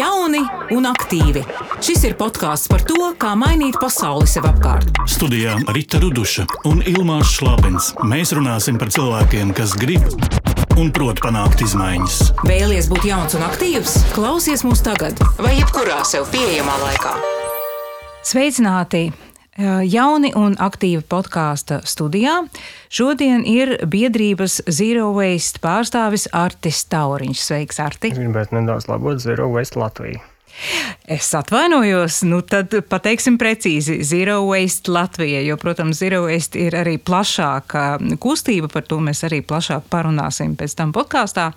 Jauni un aktīvi. Šis ir podkāsts par to, kā mainīt pasauli sev apkārt. Studijā Rīta Ruduša un Ilmāns Šlapins. Mēs runāsim par cilvēkiem, kas grib un prot panākt izmaiņas. Vēlies būt jauns un aktīvs? Klausies mūs tagad, vai jebkurā sev pieejamā laikā. Sveicināti! Jauni un aktīvi podkāstu studijā. Šodien ir biedrības Zero Waste pārstāvis Artis Tauriņš. Sveiks, Arti! Gribētu nedaudz labot Zero Waste Latviju. Es atvainojos, nu tad pateiksim precīzi Zero Waste Latvija, jo, protams, Zero Waste ir arī plašāka kustība, par to mēs arī plašāk parunāsim pēc tam podkāstā.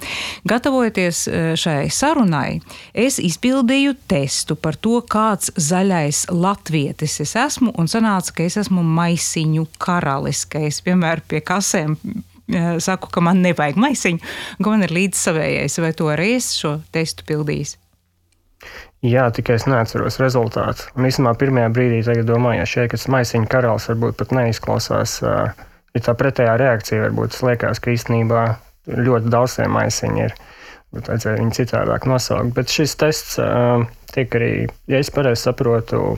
Gatavojoties e, šai sarunai, es izpildīju testu par to, kāds zaļais latvietis es esmu, un sanāca, ka es esmu maisiņu karalis, ka es vienmēr pie kasēm e, saku, ka man nevajag maisiņu, ka man ir līdzsavējais, vai to arī es šo testu pildīju. Jā, tikai es neatceros rezultātu. Un īstenībā pirmajā brīdī domāju, ja šeit tas maisiņu karalis varbūt pat neizklausās. Ja tā pretējā reakcija varbūt liekas, ka īstenībā ļoti daudz tie maisiņi ir. Bet vajadzēja viņu citādāk nosaukt. Bet šis tests tiek arī, ja es pareizi saprotu,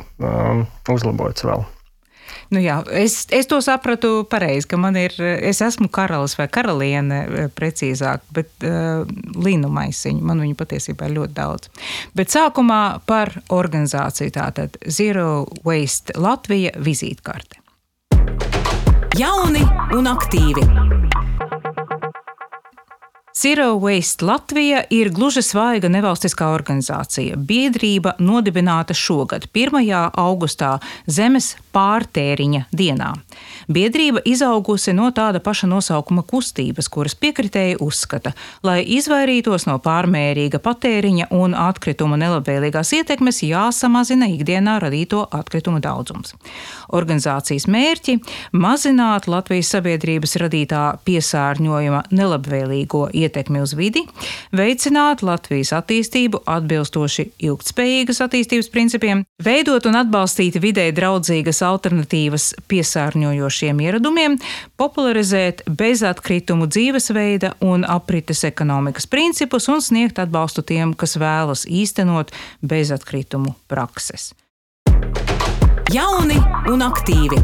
uzlabots vēl. Nu jā, es, es to sapratu pareizi, ka man ir, es esmu karalis vai karaliene eh, precīzāk, bet uh, līnu maisiņu man viņu patiesībā ir ļoti daudz. Bet sākumā par organizāciju tātad Zero Waste Latvija vizītkarte. Jauni un aktīvi! Zero Waste Latvija ir gluži svaiga nevalstiskā organizācija. Biedrība nodibināta šogad, 1. augustā, Zemes pārtēriņa dienā. Biedrība izaugusi no tāda paša nosaukuma kustības, kuras piekritēji uzskata, lai izvairītos no pārmērīga patēriņa un atkritumu nelabvēlīgās ietekmes, jāsamazina ikdienā radīto atkritumu daudzums. Organizācijas mērķi - mazināt Latvijas sabiedrības radītā piesārņojuma nelabvēlīgo ietekmi uz vidi, veicināt Latvijas attīstību atbilstoši ilgtspējīgas attīstības principiem, veidot un atbalstīt vidē draudzīgas alternatīvas piesārņojošiem ieradumiem, popularizēt bezatkritumu dzīvesveida un aprites ekonomikas principus un sniegt atbalstu tiem, kas vēlas īstenot bezatkritumu prakses. Jauni un aktīvi!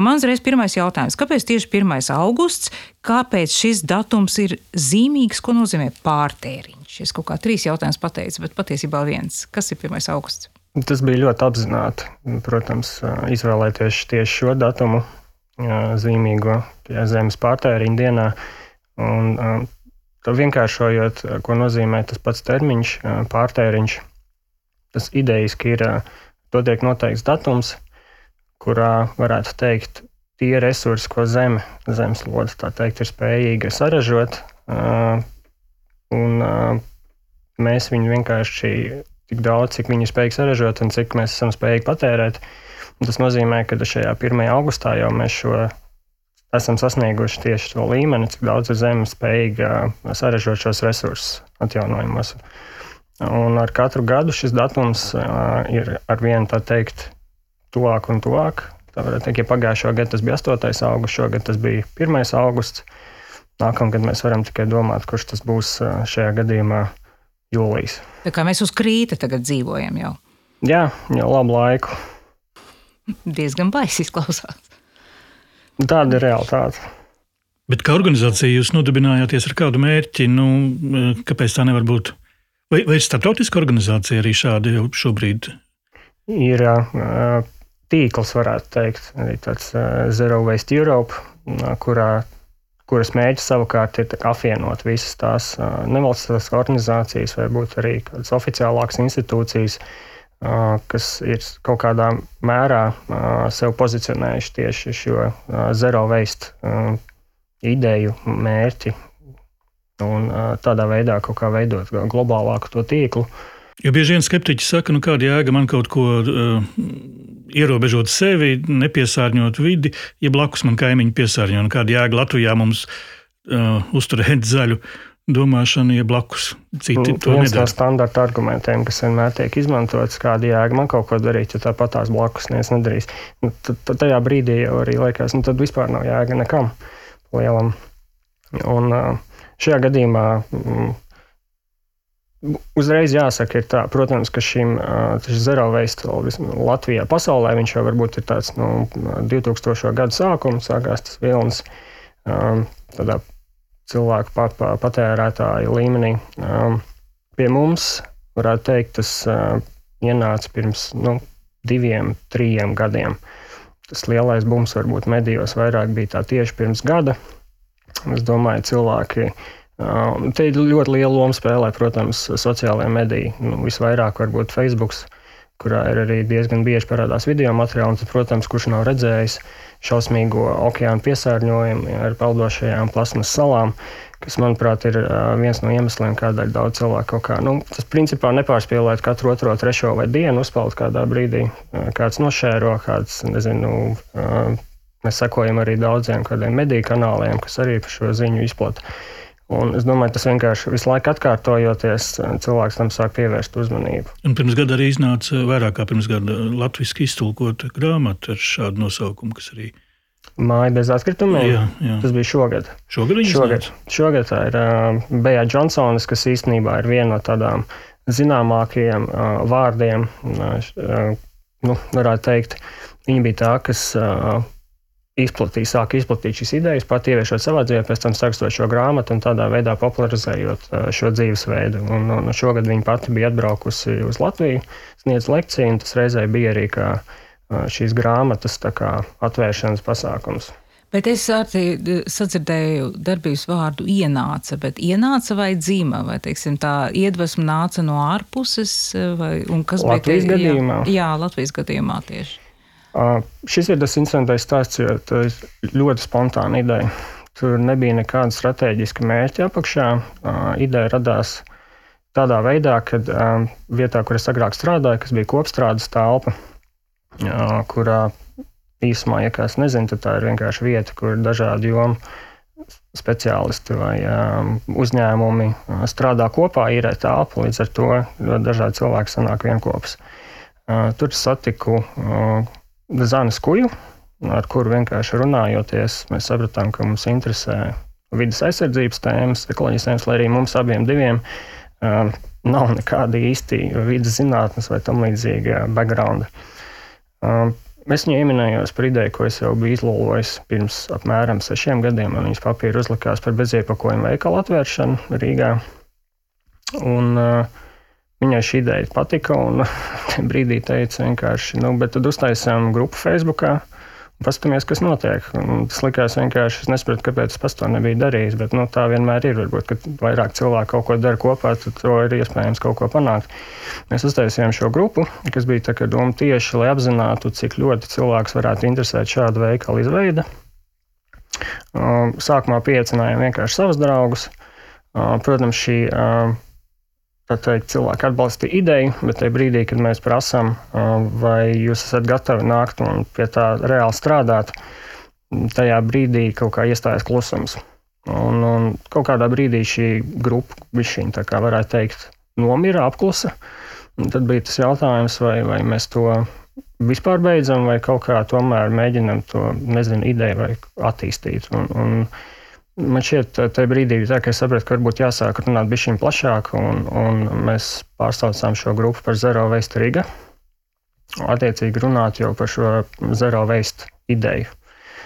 Un man uzreiz pirmais jautājums, kāpēc tieši 1. augusts, kāpēc šis datums ir zīmīgs, ko nozīmē pārtēriņš? Es kaut kā trīs jautājumus pateicu, bet patiesībā viens. Kas ir 1. augusts? Tas bija ļoti apzināti. Protams, izvēlēties tieši šo datumu, zīmīgo zemes pārtēriņa dienā. Un, to vienkāršojot, ko nozīmē tas pats termiņš, pārtēriņš, tas idejiski ir, to tiek noteikts datums, kurā varētu teikt, tie resursi, ko zeme, zemeslode, tā teikt, ir spējīga saražot, un mēs viņu vienkārši tik daudz, cik viņi ir spējīgi saražot un cik mēs esam spējīgi patērēt. Un tas nozīmē, ka šajā 1. augustā jau mēs šo esam sasnieguši tieši to līmeni, cik daudz zeme spējīga saražot šos resursus atjaunojumos. Un ar katru gadu šis datums ir ar vienu tā teikt tuvāk un tuvāk. Tā varētu teikt, ja pagājušā gada tas bija 8. augusts, šogad tas bija 1. augusts. Nākamgad mēs varam tikai domāt, kurš tas būs šajā gadījumā jūlijas. Tā kā mēs uz krīta tagad dzīvojam jau. Jā, jau labu laiku. Diezgan baisi izklausās. Tāda ir realitāte. Bet kā organizācija jūs nodibinājāties ar kādu mērķi? Nu, kāpēc tā nevar būt? Vai, vai ir starptautiska organizācija arī šāda jau šobrīd? Ir uh, tīkls, varētu teikt, arī tāds uh, Zero Waste Europe, kurā kuras mēģina savukārt ir apvienot visas tās nevalstiskās organizācijas, vai būt arī kādas oficiālākas institūcijas, kas ir kaut kādā mērā sev pozicionējuši tieši šo zero waste ideju, mērķi. Un tādā veidā kaut kā veidot globālāku to tīklu. Jo bieži vien skeptiķi saka, nu kāda jēga man kaut ko uh, ierobežot sevi, nepiesārņot vidi, ja blakus man kaimiņi piesārņo. Un kāda jēga Latvijā mums uh, uzturēt zaļu domāšanu, ja blakus citi to nedara? Tas ir no standarta argumentiem, kas vienmēr tiek izmantots. Kāda jēga man kaut ko darīt, ja tāpat tās blakus neviens nedarīs. Nu, tad, tajā brīdī jau arī liekas, nu tad vispār nav jēga nekam lielam. Un uh, šajā gadījumā. Mm, Uzreiz jāsaka, tā, protams, ka šim zero waste Latvijā, pasaulē viņš jau varbūt ir tāds nu, 2000. gada sākuma, sākās tas vilnis tādā cilvēku patērētāju līmenī. Pie mums, varētu teikt, tas ienāca pirms nu, diviem, trim gadiem. Tas lielais bums varbūt medijos vairāk bija tā tieši pirms gada. Es domāju, cilvēki Te ir ļoti liela loma spēlē, protams, sociālajā medijā. Nu, visvairāk varbūt Facebook, kurā ir arī diezgan bieži parādās video materiāli. Un, protams, kurš nav redzējis šausmīgo okeāna piesārņojumu ar peldošajām plasmas salām, kas, manuprāt, ir viens no iemesliem, kādēļ daudz cilvēku kaut kā, nu, tas principā nepārspīlēt katru otro, trešo vai dienu uzpeld kādā brīdī. Kāds nošēro, kāds, nezinu, mēs sekojam arī daudziem kādiem mediju kanāliem, kas arī par šo ziņu izplatīja. Un es domāju, tas vienkārši visu laiku atkārtojoties, cilvēks tam sāk pievērst uzmanību. Un pirms gada arī iznāca vairāk kā pirms gada latviešu iztulkota grāmata ar šādu nosaukumu, kas arī. Māja bez atkritumiem. Jā, jā. Tas bija šogad. Šogad, šogad. šogad tā ir uh, Bejā Džonsons, kas īstenībā ir viena no tādām zināmākajiem uh, vārdiem. Uh, nu, varētu teikt, viņa bija tā, kas uh, izplatīja, sāka izplatīt šīs idejas, pat ieviešot savā dzīvē, pēc tam sarakstot šo grāmatu un tādā veidā popularizējot šo dzīvesveidu. Un, un šogad viņa pati bija atbraukusi uz Latviju, sniedz lekciju, un tas reizē bija arī kā šīs grāmatas kā, atvēršanas pasākums. Bet es arī sadzirdēju darbības vārdu ienāca, bet ienāca vai dzīva, vai teiksim, tā iedvesma nāca no ārpuses, vai kas Latvijas bija Latvijas gadījumā? Jā, jā, Latvijas gadījumā tieši. Uh, šis ir tas interesantais stāsts, jo ir ļoti spontāna ideja. Tur nebija nekāda strateģiska mērķa apakšā. Uh, ideja radās tādā veidā, ka uh, vietā, kur es agrāk strādāju, kas bija kopstrādes telpa, uh, kurā īsumā, ja kāds nezina, tad tā ir vienkārši vieta, kur dažādi jomu speciālisti vai um, uzņēmumi strādā kopā, īrē telpu. Līdz ar to dažādi cilvēki sanāk vienopus. Uh, tur satiku uh, Zānes kuju, ar kuru vienkārši runājoties, mēs sapratām, ka mums interesē vidas aizsardzības tēmas, ekoloģijas tēmas, lai arī mums abiem diviem um, nav nekāda īsti vidas zinātnes vai tam līdzīga background. Um, Es viņu ieminējos par ideju, ko es jau biju izlūkojis pirms apmēram sešiem gadiem. Man viņas papīra uzlikās par beziepakojumu veikalu atvēršanu Rīgā. Un, uh, Viņai šī ideja patika, un brīdī teica, vienkārši, nu, bet tad uztaisām grupu Facebook. Paskatāmies, kas notiek. Un tas likās vienkārši. Es nesaprotu, kāpēc es to nebiju darījis. Bet nu, tā vienmēr ir. Varbūt, kad vairāk cilvēku kaut ko dara kopā, tad to ir iespējams kaut ko panākt. Mēs uztaisījām šo grupu, kas bija doma tieši, lai apzinātu, cik ļoti cilvēks varētu interesēt šādu veikalu izveidi. Sākumā pieaicinājām vienkārši savus draugus. Protams, šī teikt, cilvēki atbalsta ideju, bet tajā brīdī, kad mēs prasām, vai jūs esat gatavi nākt un pie tā reāli strādāt, tajā brīdī kaut kā iestājas klusums. Un, un kaut kādā brīdī šī grupa, viņa tā kā varētu teikt, nomira, apklusa. Un tad bija tas jautājums, vai, vai mēs to vispār beidzam, vai kaut kā tomēr mēģinam to, nezinu, ideju vai attīstīt. Un, un, Man šķiet, tajā brīdī tā, es sapratu, ka varbūt jāsāk runāt bišķiņ plašāk, un, un mēs pārstāvjām šo grupu par Zero Waste Riga. Attiecīgi runāt jau par šo Zero Waste ideju.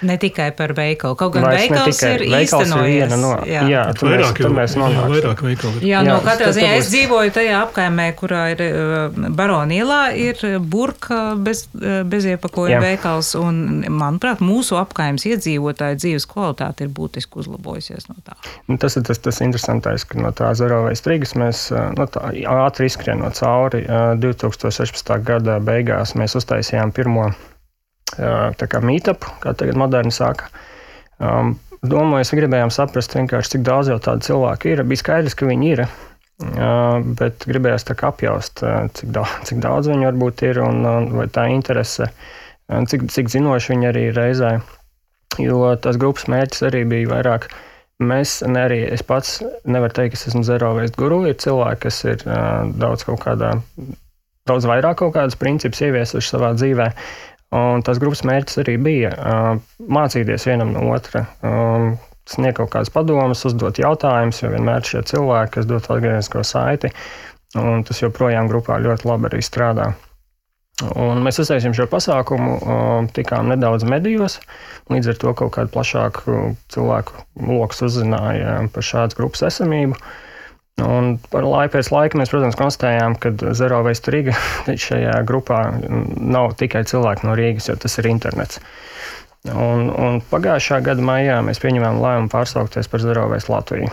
Ne tikai par veikalu. Kaut gan Vairs veikals ir īstenojies. No, jā, jā tur vairāk, mēs, tur mēs nonākam. Vairāk veikalu. Jā, jā, no katrā ziņā es dzīvoju tajā apkaimē, kurā ir uh, Baronielā, ir burka bez, uh, bez iepakojuma veikals, un, manuprāt, mūsu apkaimes iedzīvotāju dzīves kvalitāte ir būtiski uzlabojusies no tā. Nu, tas ir tas, tas interesantais, ka no tā Zarovais Rīgas mēs uh, no tā, ātri izskrienot cauri 2016. gada beigās mēs uztaisījām pirmo meetup, kā tagad moderni saka. Um, domāju, mēs gribējām saprast, cik daudz jau tādu cilvēku ir. Bija skaidrs, ka viņi ir. Uh, bet gribējās kā apjaust, cik daudz, cik daudz viņi varbūt ir un, un vai tā interese, cik, cik zinoši viņi arī ir reizē. Jo tas grupas mērķis arī bija vairāk. Mēs, ne arī es pats nevaru teikt, ka es esmu zero waste guru. Ir cilvēki, kas ir uh, daudz kaut kādā, daudz vairāk kaut kādus principus ieviesuši savā dzīvē. Un tas grupas mērķis arī bija uh, mācīties vienam no otra. Sniegt kaut kādas padomas, uzdot jautājumus, jo vienmēr šie cilvēki, kas dod atgrieznisko saiti, un tas joprojām grupā ļoti labi arī strādā. Un mēs uztaisījām šo pasākumu, tikām nedaudz medijos, līdz ar to kaut kādu plašāku cilvēku lokus uzzināja par šādas grupas esamību. Un par laiku pēc laika mēs, protams, konstatējām, ka Zero Waste Riga šajā grupā nav tikai cilvēki no Rīgas, jo tas ir internets. Un, un pagājušā gada maijā mēs pieņēmām lēmumu pārsaukties par Zero Waste Latviju.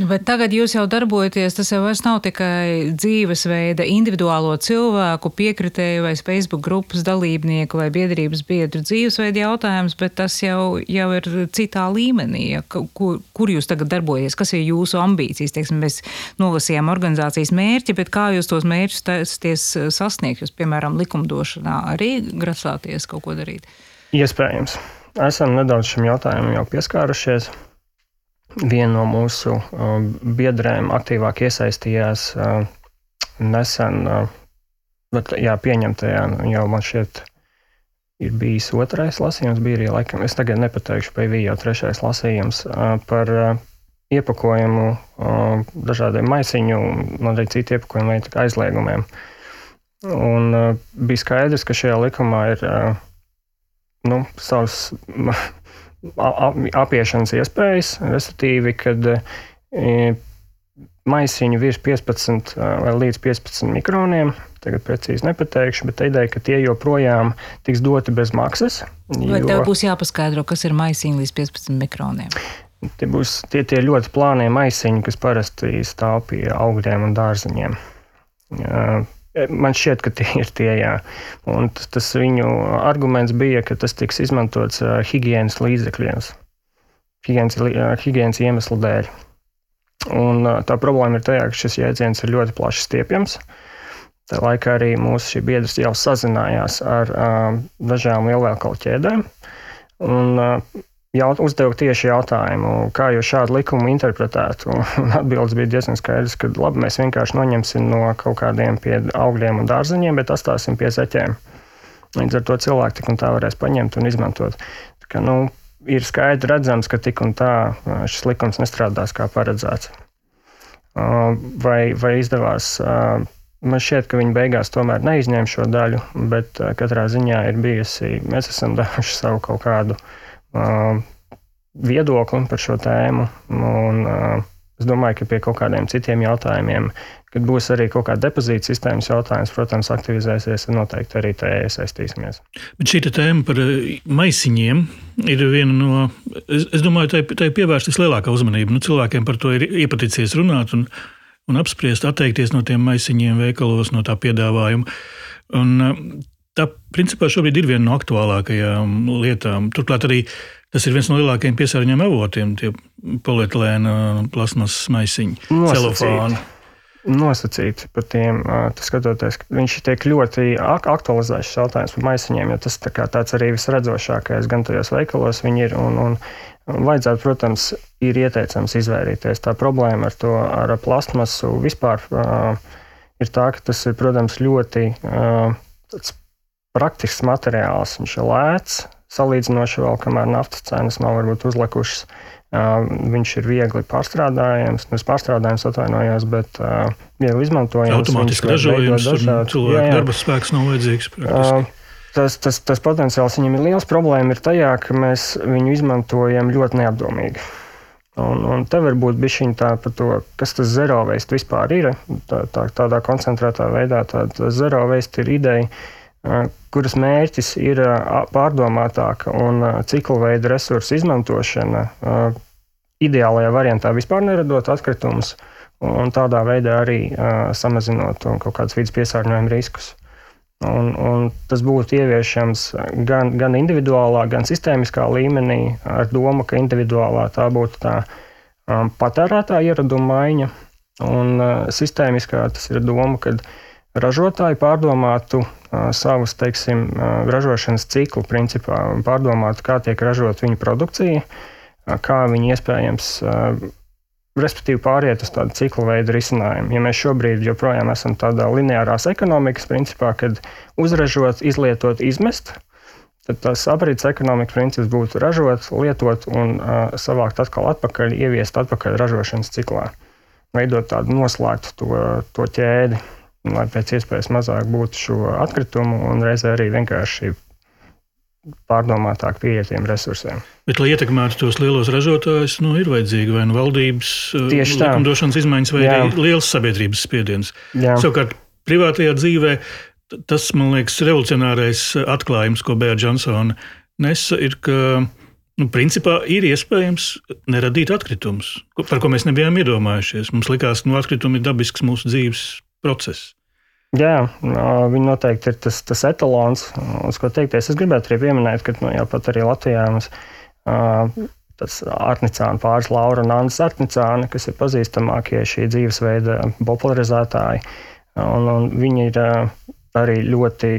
Bet tagad jūs jau darbojaties, tas jau nav tikai dzīvesveida, individuālo cilvēku, piekritēju vai Facebook grupas dalībnieku vai biedrības biedru dzīvesveida jautājums, bet tas jau, jau ir citā līmenī. Kur, kur jūs tagad darbojaties, kas ir jūsu ambīcijas? Teiksim, mēs nolasījām organizācijas mērķi, bet kā jūs tos mērķus taisties sasniegt? Jūs, piemēram, likumdošanā arī grasāties kaut ko darīt? Iespējams. Esam nedaudz šim jautājumam jau pieskārušies viena no mūsu uh, biedrēm aktīvāk iesaistījās uh, nesen, uh, bet, jā, pieņemtajā, jau man šķiet, ir bijis otrais lasījums, bija arī laikam, es tagad nepateikšu, vai bija jau trešais lasījums par iepakojumu, dažādiem maisiņu un arī citu iepakojumu veidu aizliegumiem. Un bija skaidrs, ka šajā likumā ir nu, savs apiešanas iespējas, respektīvi, kad e, maisiņu virs 15 vai līdz 15 mikroniem. Tagad precīzi nepateikšu, bet ideja, ka tie joprojām tiks doti bez maksas. Vai jo... tev būs jāpaskaidro, kas ir maisiņi līdz 15 mikroniem? Tie būs tie, tie ļoti plānie maisiņi, kas parasti stāv pie augļiem un dārzeņiem. Man šķiet, ka tie ir tie, jā. Un tas, viņu arguments bija, ka tas tiks izmantots uh, higiēnas līdzekļiem, higiēnas, higiēnas iemeslu dēļ. Un, tā problēma ir tajā, ka šis jēdziens ir ļoti plaši stiepjams. Tā laikā arī mūsu šī biedrs jau sazinājās ar uh, dažām lielveikalu ķēdēm. Un, uh, jaut, uzdevu tieši jautājumu, kā jūs šādu likumu interpretētu. Atbildes bija diezgan skaidrs, ka labi, mēs vienkārši noņemsim no kaut kādiem augļiem un dārzeņiem, bet atstāsim pie zeķēm. Līdz ar to cilvēki tik un tā varēs paņemt un izmantot. Tā kā, nu, ir skaidri redzams, ka tik un tā šis likums nestrādās kā paredzēts. Vai, vai izdevās? Man šķiet, ka viņi beigās tomēr neizņēma šo daļu, bet katrā ziņā ir bijusi, mēs esam devuši savu kaut kādu uh, viedokli par šo tēmu. Un, es domāju, ka pie kaut kādiem citiem jautājumiem, kad būs arī kaut kāda depozīta sistēmas jautājums, protams, aktivizēsies, noteikti arī tajā iesaistīsimies. Bet šī tēma par maisiņiem ir viena no, es, es domāju, tai, tai pievērst vislielākā uzmanība. Nu, cilvēkiem par to ir iepaticies runāt un, un apspriest, atteikties no tiem maisiņiem veikalos, no tā piedāvājuma. Un, Tā principā šobrīd ir viena no aktuālākajām lietām. Turklāt arī tas ir viens no lielākajiem piesārņojuma avotiem, tie polietilēna plasmas maisiņi, celofāni. Nosacīti par tiem, skatoties, viņš tiek ļoti aktualizēts šis jautājums par maisiņiem, jo tas tā tāds arī visredzošākais gan tajos veikalos viņi ir. Un, un, Vajadzētu, protams, ir ieteicams izvairīties. Tā problēma ar to ar plasmasu vispār uh, ir tā, ka tas ir, protams, ļoti uh, praktisks materiāls. Viņš ir lēts, salīdzinoši vēl, kamēr naftas cenas nav varbūt uzlikušas. Viņš ir viegli pārstrādājams, nevis pārstrādājams, atvainojos, bet viegli izmantojams. Automātiski ražojams, cilvēku darba spēks nav vajadzīgs. Praktiski. Tas, tas, tas potenciāls viņam ir liels. Problēma ir tajā, ka mēs viņu izmantojam ļoti neapdomīgi. Un, un te var būt bišķiņa tā par to, kas tas zero waste vispār ir. Tā, tā, tādā koncentrētā veidā tāda zero waste ir ideja, kuras mērķis ir pārdomātāka un ciklu veida resursu izmantošana, ideālajā variantā vispār neradot atkritumus un tādā veidā arī samazinot kaut kādus vidas piesārņojuma riskus. Un, un tas būtu ieviešams gan, gan individuālā, gan sistēmiskā līmenī, ar domu, ka individuālā tā būtu tā um, patērētāja ieraduma maiņa, un uh, sistēmiskā tas ir doma, ka ražotāji pārdomātu savus teiksim, ražošanas ciklu, principā, pārdomāt, kā tiek ražot viņu produkcija, kā viņi iespējams respektīvi pāriet uz tādu ciklu veidu risinājumu. Ja mēs šobrīd joprojām esam tādā lineārās ekonomikas principā, kad uzražot, izlietot, izmest, tad tas aprits ekonomikas princips būtu ražot, lietot un uh, savākt atkal atpakaļ, ieviest atpakaļ ražošanas ciklā. Veidot tādu noslēgtu to, to ķēdi, lai pēc iespējas mazāk būtu šo atkritumu un reizē arī vienkārši pārdomātāk pieeja tiem resursiem. Bet, lai ietekmētu tos lielos ražotājus, nu, ir vajadzīga vai nu valdības likumdošanas izmaiņas, vai Jā. arī liels sabiedrības spiediens. Jā. Savukārt, privātajā dzīvē tas, man liekas, revolucionārais atklājums, ko Bēra Džonsona nesa, ir, ka nu, principā ir iespējams neradīt atkritumus, par ko mēs nebijām iedomājušies. Mums likās, ka nu, atkritumi ir dabisks mūsu dzīves process. Jā, viņi noteikti ir tas, tas etalons, uz ko teikties. Es gribētu arī pieminēt, ka nu, jau pat arī Latvijā mums tas Arnicāna pāris Laura un Anna Arnicāna, kas ir pazīstamākie šī dzīvesveida popularizētāji. Un, un viņi ir arī ļoti,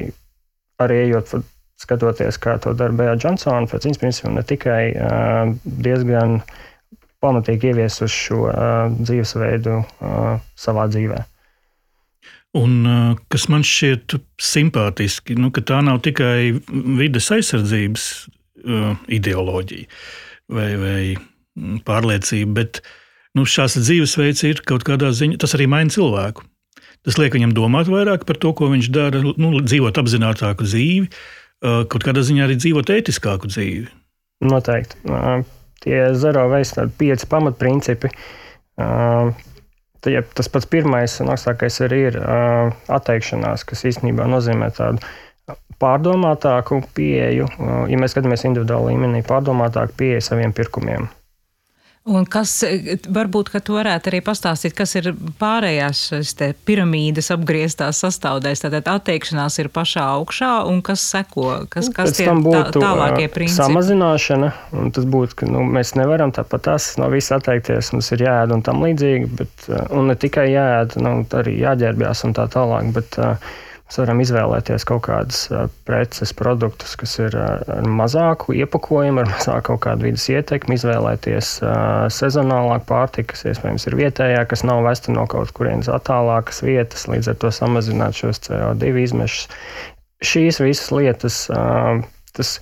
arī ejot, skatoties, kā to dara Bēja Džonsona, pēc viņas principiem ne tikai diezgan pamatīgi ieviesuši šo dzīvesveidu savā dzīvēm. Un kas man šķiet simpātiski, nu, ka tā nav tikai vides aizsardzības uh, ideoloģija vai, vai pārliecība, bet nu, šāds dzīvesveids ir kaut kādā ziņā, tas arī maina cilvēku. Tas liek viņam domāt vairāk par to, ko viņš dara, nu, dzīvot apzinātāku dzīvi, uh, kaut kādā ziņā arī dzīvot ētiskāku dzīvi. Noteikti. Uh, tie zero waste pieci pamatprincipi. Uh, ja tas pats pirmais un augstākais arī ir uh, atteikšanās, kas īstenībā nozīmē tādu pārdomātāku pieeju, uh, ja mēs skatāmies individuāli līmenī, pārdomātāku pieeju saviem pirkumiem. Un kas varbūt, ka tu varētu arī pastāstīt, kas ir pārējās piramīdas apgrieztās sastāvdaļas. Tātad atteikšanās ir pašā augšā, un kas seko, kas, kas tie būtu tā, tālākie principi? Samazināšana, un tas būtu, ka nu, mēs nevaram tāpat tas no viss atteikties, mums ir jāēd un tam līdzīgi, bet, un ne tikai jāēd, nu, arī jāģērbjās un tā tālāk, bet uh, Mēs varam izvēlēties kaut kādas preces, produktus, kas ir ar mazāku iepakojumu, ar mazāku kaut kādu vidas ietekmi, izvēlēties sezonālāku pārtiku, kas iespējams ir vietējā, kas nav vesta no kaut kurienes attālākas vietas, līdz ar to samazināt šos CO2 izmešus. Šīs visas lietas, tas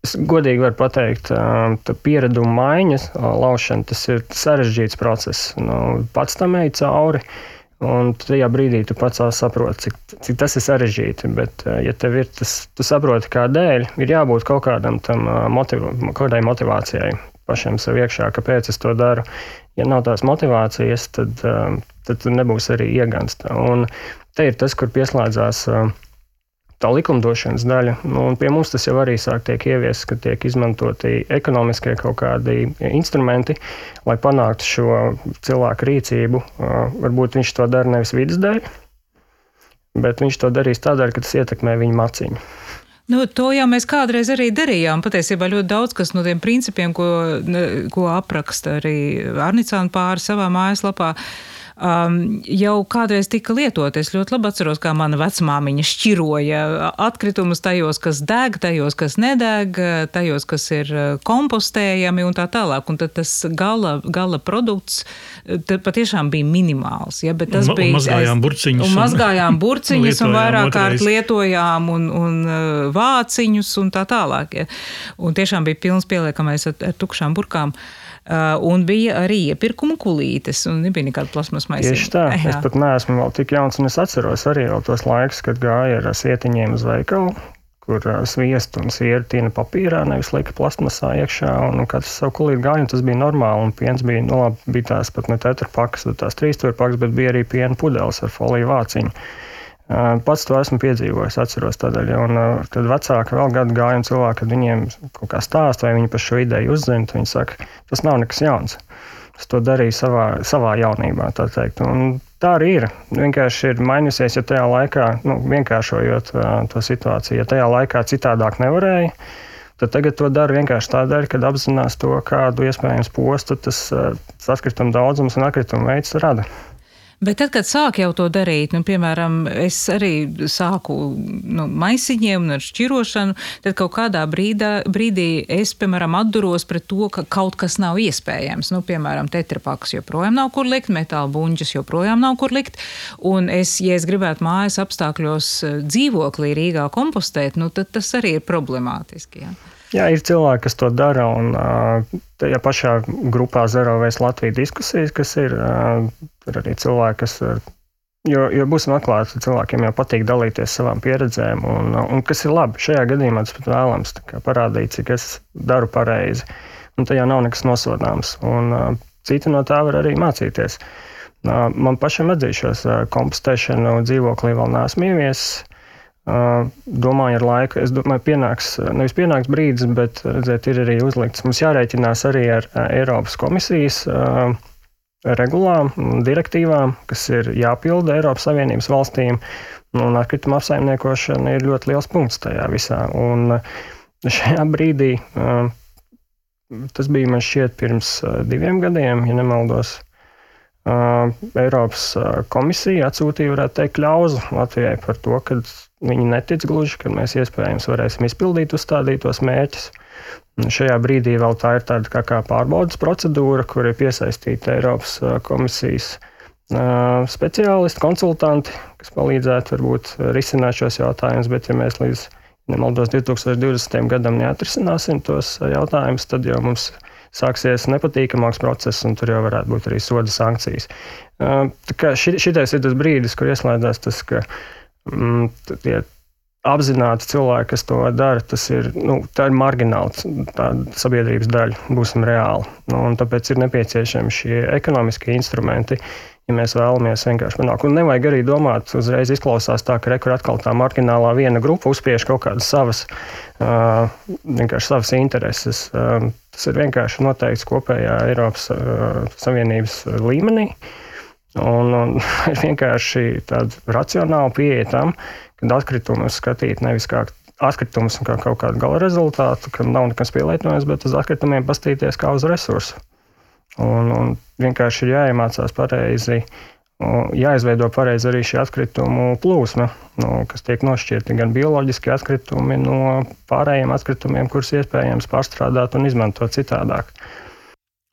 Es godīgi varu pateikt, ka piereduma maiņas, laušana, tas ir sarežģīts process. Nu, pats tam ej cauri. Uh, Un tajā brīdī tu pats saproti, cik, cik tas ir sarežģīti. Bet, eh, ja tev ir tas, tu saproti, kādēļ, ir jābūt kaut, kādam tam eh, motiv, kādai motivācijai pašam sev iekšā, kāpēc es to daru. Ja nav tās motivācijas, tad, eh, tad tu nebūsi arī iegansta. Un te ir tas, kur pieslēdzās tā likumdošanas daļa. Nu, pie mums tas jau arī sāk tiek ieviests, ka tiek izmantoti ekonomiskie kaut kādi instrumenti, lai panāktu šo cilvēku rīcību. Varbūt viņš to dara nevis vidas dēļ, bet viņš to darīs tādēļ, ka tas ietekmē viņa maciņu. Nu, to jau mēs kādreiz arī darījām. Patiesībā ļoti daudz kas no tiem principiem, ko, ko apraksta arī Arnicāna pāri savā mājaslapā. Uh, um, jau kādreiz tika lietot. Es ļoti labi atceros, kā mana vecmāmiņa šķiroja atkritumus tajos, kas deg, tajos, kas nedeg, tajos, kas ir uh, kompostējami un tā tālāk. Un tad tas gala, gala produkts patiešām bija minimāls. Ja, tas un, bija, un mazgājām burciņus. Un, un mazgājām burciņus un vairāk kārt lietojām un, un uh, vāciņus un tā tālāk. Ja. Un tiešām bija pilns pieliekamais ar, ar tukšām burkām. Uh, un bija arī iepirkuma kulītes, un nebija nekāda plasmas maisiņa. Tieši tā, Jā. es pat neesmu vēl tik jauns, un es atceros arī tos laikus, kad gāja ar sietiņiem uz veikalu, kur uh, sviestu un sieru tīna papīrā, nevis lika plasmasā iekšā, un, un katrs savu kulīti gāja, tas bija normāli, un piens bija, nu labi, bija tās pat ne tetrapakas, bet tās trīsturpakas, bet bija arī piena pudeles ar foliju vāciņu. Pats to esmu piedzīvojis, atceros tādēļ. Un tad vecāki vēl gadu gājumi cilvēki, kad viņiem kaut kā stāsta, vai viņi par šo ideju uzzina, viņi saka, tas nav nekas jauns. Es to darīju savā, savā jaunībā, tā teikt. Un tā arī ir. Vienkārši ir mainījusies, ja tajā laikā, nu, vienkāršojot uh, to situāciju, ja tajā laikā citādāk nevarēja, tad tagad to dara vienkārši tādēļ, ka apzinās to, kādu iespējams postu tas uh, atkrituma daudzums un atkrituma veids rada. Bet tad, kad sāk jau to darīt, nu, piemēram, es arī sāku nu, maisiņiem un ar šķirošanu, tad kaut kādā brīdā, brīdī es, piemēram, atduros pret to, ka kaut kas nav iespējams. Nu, piemēram, tetrapakas joprojām nav kur likt, metāla buņģis joprojām nav kur likt. Un es, ja es gribētu mājas apstākļos eh, dzīvoklī Rīgā kompostēt, nu, tad tas arī ir problemātiski. Ja? Jā, ir cilvēki, kas to dara. Un tajā pašā grupā Zero Waste Latvijas diskusijas, kas ir, ir arī cilvēki, kas. Jo, jo būsim atklāti, cilvēkiem jau patīk dalīties savām pieredzēm, un, un kas ir labi. Šajā gadījumā tas pat vēlams parādīt, cik es daru pareizi. Un tajā nav nekas nosodāms. Un, citi no tā var arī mācīties. Man pašam atzīšos, kompostēšanu dzīvoklī vēl neesmu ieviesis. Domāju, ar laiku, es domāju, pienāks, nevis pienāks brīdis, bet redzēt, ir arī uzlikts. Mums jārēķinās arī ar Eiropas komisijas regulām, direktīvām, kas ir jāpilda Eiropas Savienības valstīm. Un atkrituma apsaimniekošana ir ļoti liels punkts tajā visā. Un šajā brīdī, tas bija man šķiet pirms diviem gadiem, ja nemaldos, Eiropas komisija atsūtīja, varētu teikt, kļauzu Latvijai par to, ka viņi netic gluži, ka mēs iespējams varēsim izpildīt uzstādītos mērķus. Šajā brīdī vēl tā ir tāda kā, kā pārbaudas procedūra, kur ir piesaistīta Eiropas komisijas speciālisti, konsultanti, kas palīdzētu varbūt risināt šos jautājumus. Bet, ja mēs līdz nemaldos 2020. gadam neatrisināsim tos jautājumus, tad jau mums sāksies nepatīkamāks process, un tur jau varētu būt arī soda sankcijas. Šitais ir tas brīdis, kur ieslēdzās tas, ka mm, tie apzināti cilvēki, kas to dara, tas ir, nu, ir margināla sabiedrības daļa, būsim reāli. Nu, tāpēc ir nepieciešami šie ekonomiskie instrumenti, ja mēs vēlamies vienkārši panākt. Un nevajag arī domāt, uzreiz izklausās tā, ka rekur atkal tā marginālā viena grupa uzspiež kaut kādas savas, uh, savas intereses. Uh, tas ir vienkārši noteikts kopējā Eiropas uh, Savienības līmenī. Un, un ir vienkārši tāda racionāla pieeja tam, kad atkritumus skatīt nevis kā atkritumus kā kaut kādu gala rezultātu, kam nav nekas pielietojams, bet uz atkritumiem pastīties kā uz resursu. Un, un vienkārši ir jāiemācās pareizi, jāizveido pareizi arī šī atkritumu plūsma, no, kas tiek nošķirti gan bioloģiski atkritumi no pārējiem atkritumiem, kurus iespējams pārstrādāt un izmantot citādāk.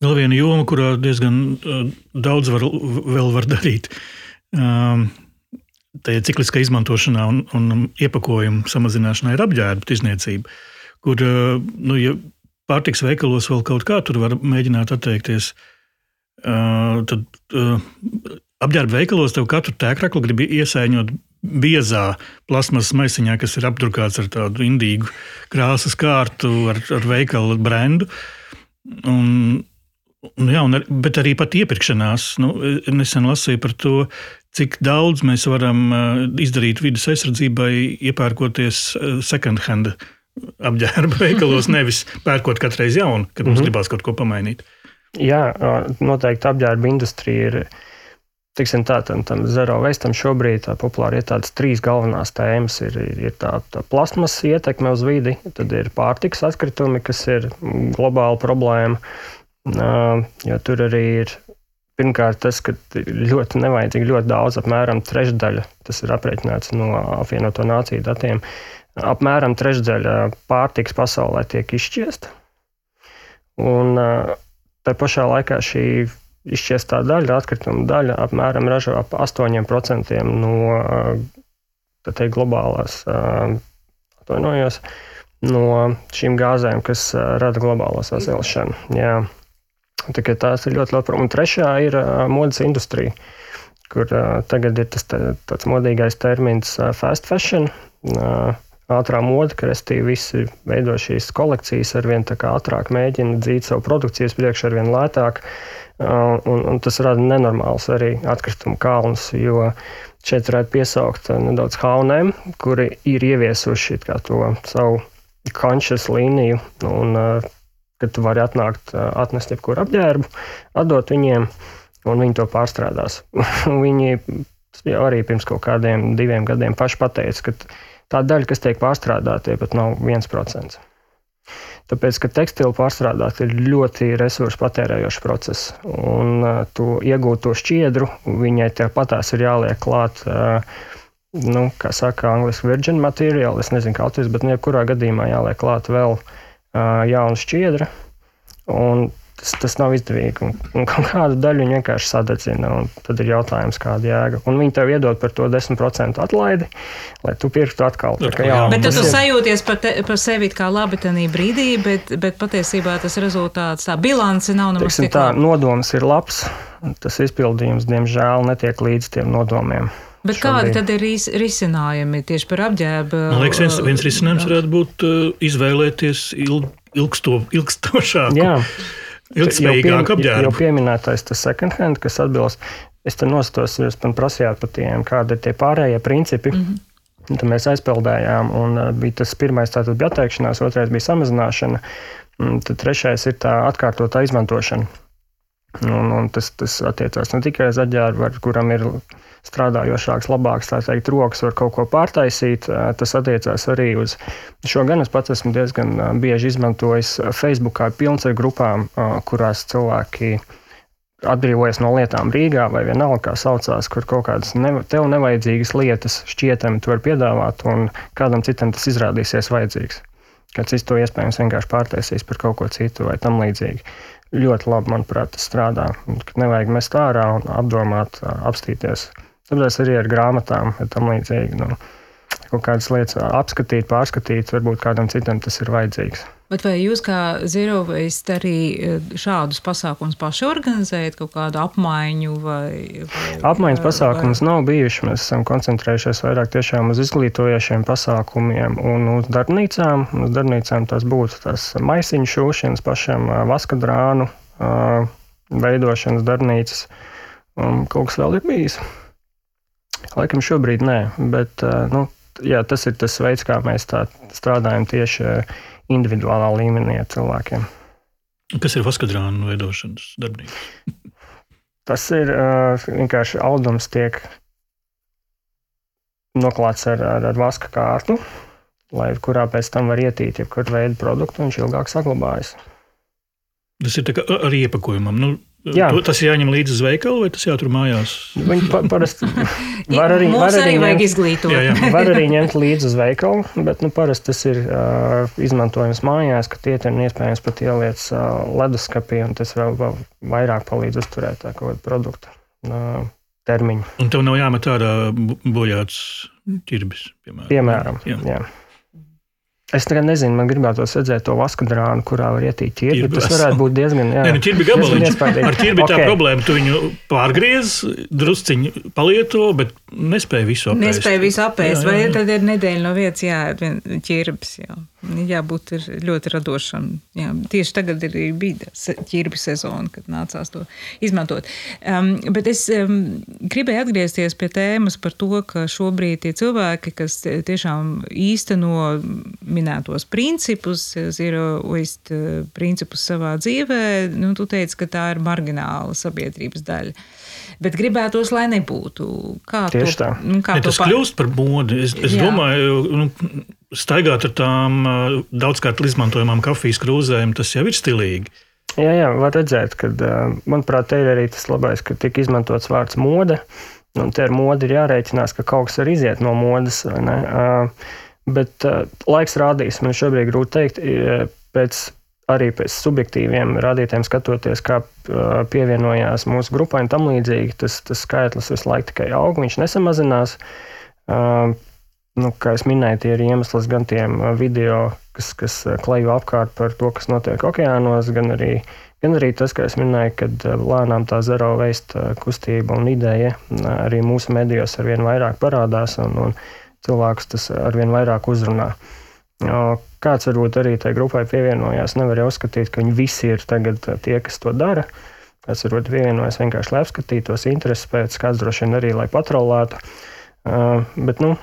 Vēl viena joma, kurā diezgan uh, daudz var, vēl var darīt. Tā ir cikliskā izmantošanā un, un iepakojuma samazināšanā ir apģērba tirzniecība, kur uh, nu, ja pārtiks veikalos vēl kaut kā tur var mēģināt atteikties. Uh, tad apģērba veikalos tev katru tēkraklu grib iesaiņot biezā plasmas maisiņā, kas ir apdrukāts ar tādu indīgu krāsas kārtu, ar, ar veikalu brendu. Un, jā, un, bet arī pat iepirkšanās. Nu, nesen lasīju par to, cik daudz mēs varam izdarīt vidas aizsardzībai, iepērkoties second hand apģērba veikalos, nevis pērkot katru reizi jaunu, kad mums mm -hmm. gribās kaut ko pamainīt. Jā, noteikti apģērba industrija ir. Tiksim, tā, tam, tam zero veistam šobrīd tā populāri ir tādas trīs galvenās tēmas. Ir, ir, ir tā, tā plasmas ietekme uz vidi, tad ir pārtiks atkritumi, kas ir globāla problēma. Jo tur arī ir pirmkārt tas, ka ļoti nevajadzīgi ļoti daudz, apmēram trešdaļa, tas ir aprēķināts no apvienoto nāciju datiem, apmēram trešdaļa pārtikas pasaulē tiek izšķiesta. Un tā pašā laikā šī izšķiestā daļa, atkrituma daļa, apmēram ražo ap 8% no teikt, globālās atvainojos, no šīm gāzēm, kas rada globālo sasilšanu. Jā. Tās ir ļoti problēma. Un trešā ir modes industrija, kur tagad ir tas tāds modīgais termins fast fashion ātrā mode, ka restīvi visi veido šīs kolekcijas, ar vien ātrāk mēģina dzīt savu produkciju priekšā, ar vien lētāk. Un, un tas rada nenormāls arī atkritumu kalnus, jo šeit varētu piesaukt nedaudz haunēm, kuri ir ieviesuši to savu conscious līniju. Un, kad tu vari atnākt, atnest jebkuru apģērbu, atdot viņiem, un viņi to pārstrādās. viņi jau arī pirms kaut kādiem diviem gadiem paši pateica, ka tā daļa, kas tiek pārstrādāta, pat nav 1%. Tāpēc, ka tekstilu pārstrādāt ir ļoti resursu patērējošs process. Un uh, tu iegūto šķiedru, viņai tāpatās ir jāliek klāt. Uh, Nu, kā saka, angļuiski virgin materiāli, es nezinu, kā latviešu, bet jebkurā gadījumā jāliek klāt vēl uh, jauna šķiedra. Un tas, tas nav izdevīgi. Un, un kādu daļu viņi vienkārši sadedzina. Tad ir jautājums, kāda jēga. Un viņi tev iedod par to 10% atlaidi, lai tu pirktu atkal. Tā, kā, jā, bet tu ir... sajūties par, te, par sevi kā labi tajā brīdī, bet, bet patiesībā tas rezultāts, tā bilance nav nemaz tik tā. Nodoms ir labs, tas izpildījums, diemžēl, netiek līdz tiem nodomiem. Bet kādi tad ir ris risinājumi tieši par apģērbu? Man liekas, viens, viens risinājums varētu būt uh, izvēlēties ilg, ilgsto, ilgstošāku. Jā. Ilgspējīgāk apģērbu. Jau pieminētais tas second hand, kas atbilst, es te nostos, jūs man prasījāt par tiem, kādi ir tie pārējie principi. Mm -hmm. Tad mēs aizpildējām, un uh, bija tas pirmais tātad bija atteikšanās, otrais bija samazināšana, un tad trešais ir tā atkārtotā izmantošana. Un, un tas, tas attiecās ne tikai uz aģērbu, kuram ir strādājošāks, labāks, tā teikt, rokas var kaut ko pārtaisīt. Tas attiecās arī uz šo gan es pats esmu diezgan bieži izmantojis Facebookā pilns ar grupām, kurās cilvēki atbrīvojas no lietām Rīgā vai vienalga, kā saucās, kur kaut kādas ne, tev nevajadzīgas lietas šķietami tu vari piedāvāt, un kādam citam tas izrādīsies vajadzīgs. Kāds cits to iespējams vienkārši pārtaisīs par kaut ko citu vai tam līdzīgi. Ļoti labi, manuprāt, tas strādā. Nevajag mest ārā un apdomāt, apstīties Tāpēc arī ar grāmatām ir tam līdzīgi. Nu, kaut kādas lietas apskatīt, pārskatīt, varbūt kādam citam tas ir vajadzīgs. Bet vai jūs kā Zero Waste arī šādus pasākumus paši organizējat, kaut kādu apmaiņu vai? vai Apmaiņas pasākumus vai... nav bijuši. Mēs esam koncentrējušies vairāk tiešām uz izglītojošiem pasākumiem un uz darbnīcām. Uz darbnīcām tas būtu tas maisiņu šūšanas, pašam vaskadrānu veidošanas darbnīcas. Un kaut kas vēl ir bijis. Laikam šobrīd nē, bet nu, jā, tas ir tas veids, kā mēs strādājam tieši individuālā līmenī ar cilvēkiem. Kas ir vaskadrānu veidošanas darbnīca? tas ir vienkārši audums, tiek noklāts ar, ar, ar vaska kārtu, lai, kurā pēc tam var ietīt jebkuru veidu produktu, un viņš ilgāk saglabājas. Tas ir ar iepakojumam. Nu, Jā. Tas ir jāņem līdzi uz veikalu, vai tas jātur mājās? Viņi pa, parasti var arī, var arī, arī ņemt, izglītot. Jā, jā. var arī ņemt līdzi uz veikalu, bet nu, parasti tas ir uh, izmantojams mājās, ka tie ir iespējams pat ieliec uh, leduskapī, un tas vēl, vēl vairāk palīdz uzturēt tā kaut kādu produktu uh, termiņu. Un tev nav jāmet ārā bojāts ķirbis, piemēram. Piemēram, jā. jā. Es tagad nezinu, man gribētos redzēt to vaskadrānu, kurā var ietīt ķirbi. Tas varētu būt diezgan. Jā, Nē, nu, ķirbi gabaliņš. Ar ķirbi okay. tā problēma, tu viņu pārgriez, drusciņu palieto, bet nespēja visu apēst. Nespēja visu apēst, jā, jā, jā. vai tad ir nedēļa no vietas jāēd ķirbis. Jā jābūt ļoti radošam. Jā, tieši tagad ir bija ķirbi sezona, kad nācās to izmantot. Um, bet es um, gribēju atgriezties pie tēmas par to, ka šobrīd tie cilvēki, kas tiešām īsteno minētos principus, zero waste uh, principus savā dzīvē, nu, tu teici, ka tā ir margināla sabiedrības daļa. Bet gribētos, lai nebūtu. Kā Tieši to, tā. Nu, kā ja tas par... kļūst par modi. Es, es Jā. domāju, nu, staigāt ar tām daudzkārt izmantojamām kafijas krūzēm, tas jau ir stilīgi. Jā, jā, var redzēt, ka, manuprāt, te ir arī tas labais, ka tika izmantots vārds mode. Un te ar modi ir jārēķinās, ka kaut kas arī iziet no modes. Bet laiks rādīs, man šobrīd grūti pateikt, pēc, arī pēc subjektīviem rādītājiem skatoties, kā pievienojās mūsu grupai un tam līdzīgi, tas, tas skaitlis visu laiku tikai aug, viņš nesamazinās nu, kā jau minēju, tie ir iemesls gan tiem uh, video, kas, kas uh, klejo apkārt par to, kas notiek okeānos, gan arī, gan arī tas, kā jau minēju, kad uh, lēnām tā zero waste kustība un ideja arī mūsu medijos arvien vairāk parādās un, un cilvēkus tas arvien vairāk uzrunā. Kāds varbūt arī tai grupai pievienojās, nevar jau uzskatīt, ka viņi visi ir tagad tie, kas to dara. Kāds varbūt pievienojas vienkārši, lai apskatītos intereses pēc, kāds droši vien arī, lai patrolētu. Bet, nu,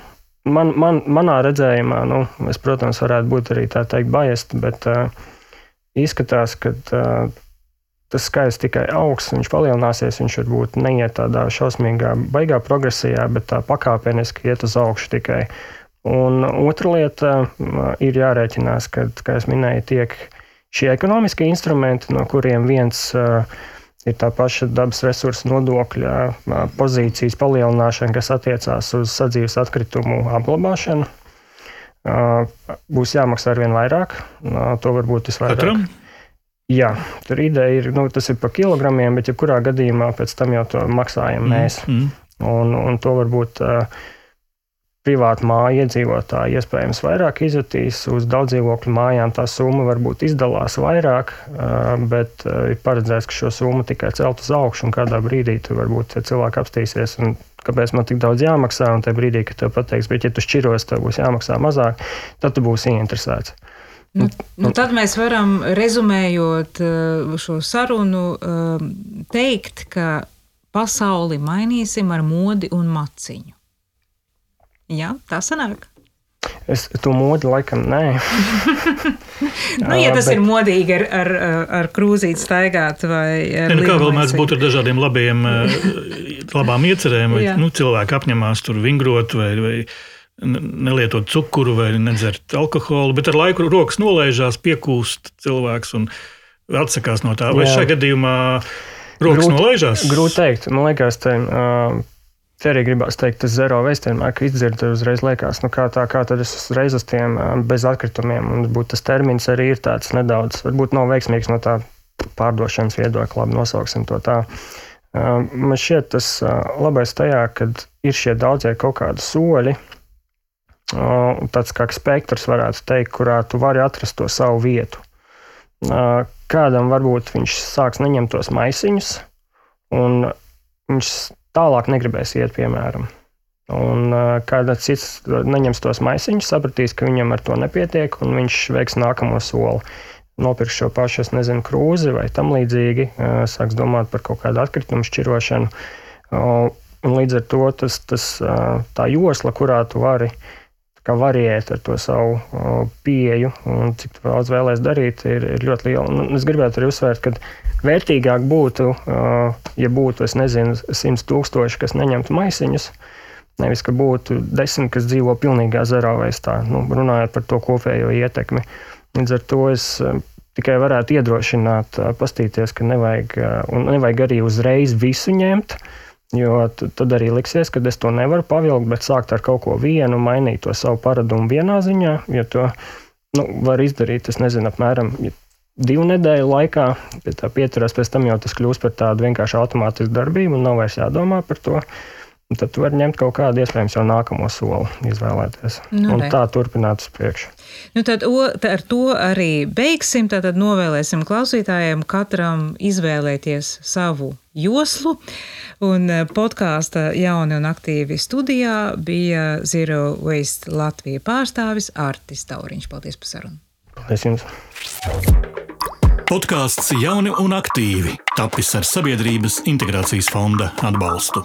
man, man, manā redzējumā, nu, es, protams, varētu būt arī tā teikt, biased, bet uh, izskatās, ka uh, tas skaits tikai augs, viņš palielināsies, viņš varbūt neiet tādā šausmīgā, baigā progresijā, bet tā pakāpeniski iet uz augšu tikai. Un otra lieta ir jārēķinās, ka, kā jau minēju, tiek šie ekonomiskie instrumenti, no kuriem viens ir tā paša dabas resursu nodokļa pozīcijas palielināšana, kas attiecās uz sadzīves atkritumu apglabāšanu. Būs jāmaksā ar vien vairāk. To varbūt visvairāk. Katram? Jā, tur ideja ir, nu, tas ir par kilogramiem, bet jebkurā gadījumā pēc tam jau to maksājam mm, mēs. Mm. Un, un to varbūt uh, privātu māju iedzīvotāji iespējams vairāk izjutīs. Uz daudz dzīvokļu mājām tā summa varbūt izdalās vairāk, bet ir paredzēts, ka šo summu tikai celt uz augšu, un kādā brīdī tur varbūt cilvēki apstīsies. Kāpēc man tik daudz jāmaksā? Un tajā brīdī, kad tev pateiks, bet, ja tu šķiros, tev būs jāmaksā mazāk, tad tu būsi ieinteresēts. Nu, nu, tad mēs varam, rezumējot šo sarunu, teikt, ka pasauli mainīsim ar modi un maciņu. Jā, tā sanāk. Es to modi laikam nē. nu, ja tas bet... ir modīgi ar, ar, ar krūzīti staigāt vai ar ja, nu, kā vēl mēdz būt ar dažādiem labiem, labām iecerēm, vai nu, cilvēki apņemās tur vingrot vai, vai nelietot cukuru vai nedzert alkoholu, bet ar laiku rokas nolaižās, piekūst cilvēks un atsakās no tā. Vai šajā gadījumā rokas grūt, nolaižās? Grūti teikt. Man liekas, te, uh, Te arī gribās teikt, tas zero waste vienmēr, ka izdzird, uzreiz liekas, nu kā tā, kā tad es uzreiz uz tiem bez atkritumiem, un būt tas termins arī ir tāds nedaudz, varbūt nav veiksmīgs no tā pārdošanas viedokļa, labi nosauksim to tā. Man šķiet tas labais tajā, kad ir šie daudzie kaut kādi soļi, tāds kā spektrs varētu teikt, kurā tu vari atrast to savu vietu. Kādam varbūt viņš sāks neņemt tos maisiņus, un viņš tālāk negribēs iet, piemēram. Un kāds cits neņems tos maisiņus, sapratīs, ka viņam ar to nepietiek, un viņš veiks nākamo soli. Nopirks šo pašu, es nezinu, krūzi vai tam līdzīgi, sāks domāt par kaut kādu atkritumu šķirošanu. Un līdz ar to tas, tas, tā josla, kurā tu vari variēt ar to savu pieeju un cik daudz vēlēs darīt, ir, ir ļoti liela. Un es gribētu arī uzsvērt, ka vērtīgāk būtu, ja būtu, es nezinu, simts tūkstoši, kas neņemtu maisiņus. Nevis, ka būtu desmit, kas dzīvo pilnīgā zero veistā, nu, runājot par to kopējo ietekmi. Līdz ar to es tikai varētu iedrošināt, pastīties, ka nevajag, nevajag arī uzreiz visu ņemt, jo tad arī liksies, ka es to nevaru pavilkt, bet sākt ar kaut ko vienu, mainīt to savu paradumu vienā ziņā, jo to nu, var izdarīt, es nezinu, apmēram divu nedēļu laikā, pie tā pieturās, pēc tam jau tas kļūst par tādu vienkārši automātisku darbību un nav vairs jādomā par to. Un tad var ņemt kaut kādu iespējams jau nākamo soli, izvēlēties. Nu, un tā turpināt uz priekšu. Nu, tad o, ar to arī beigsim. Tad novēlēsim klausītājiem katram izvēlēties savu joslu. Un eh, podkāsta jauni un aktīvi studijā bija Zero Waste Latvijas pārstāvis Artis Tauriņš. Paldies par sarunu! Paldies jums! Podkāsts Jauni un aktīvi tapis ar Sabiedrības integrācijas fonda atbalstu.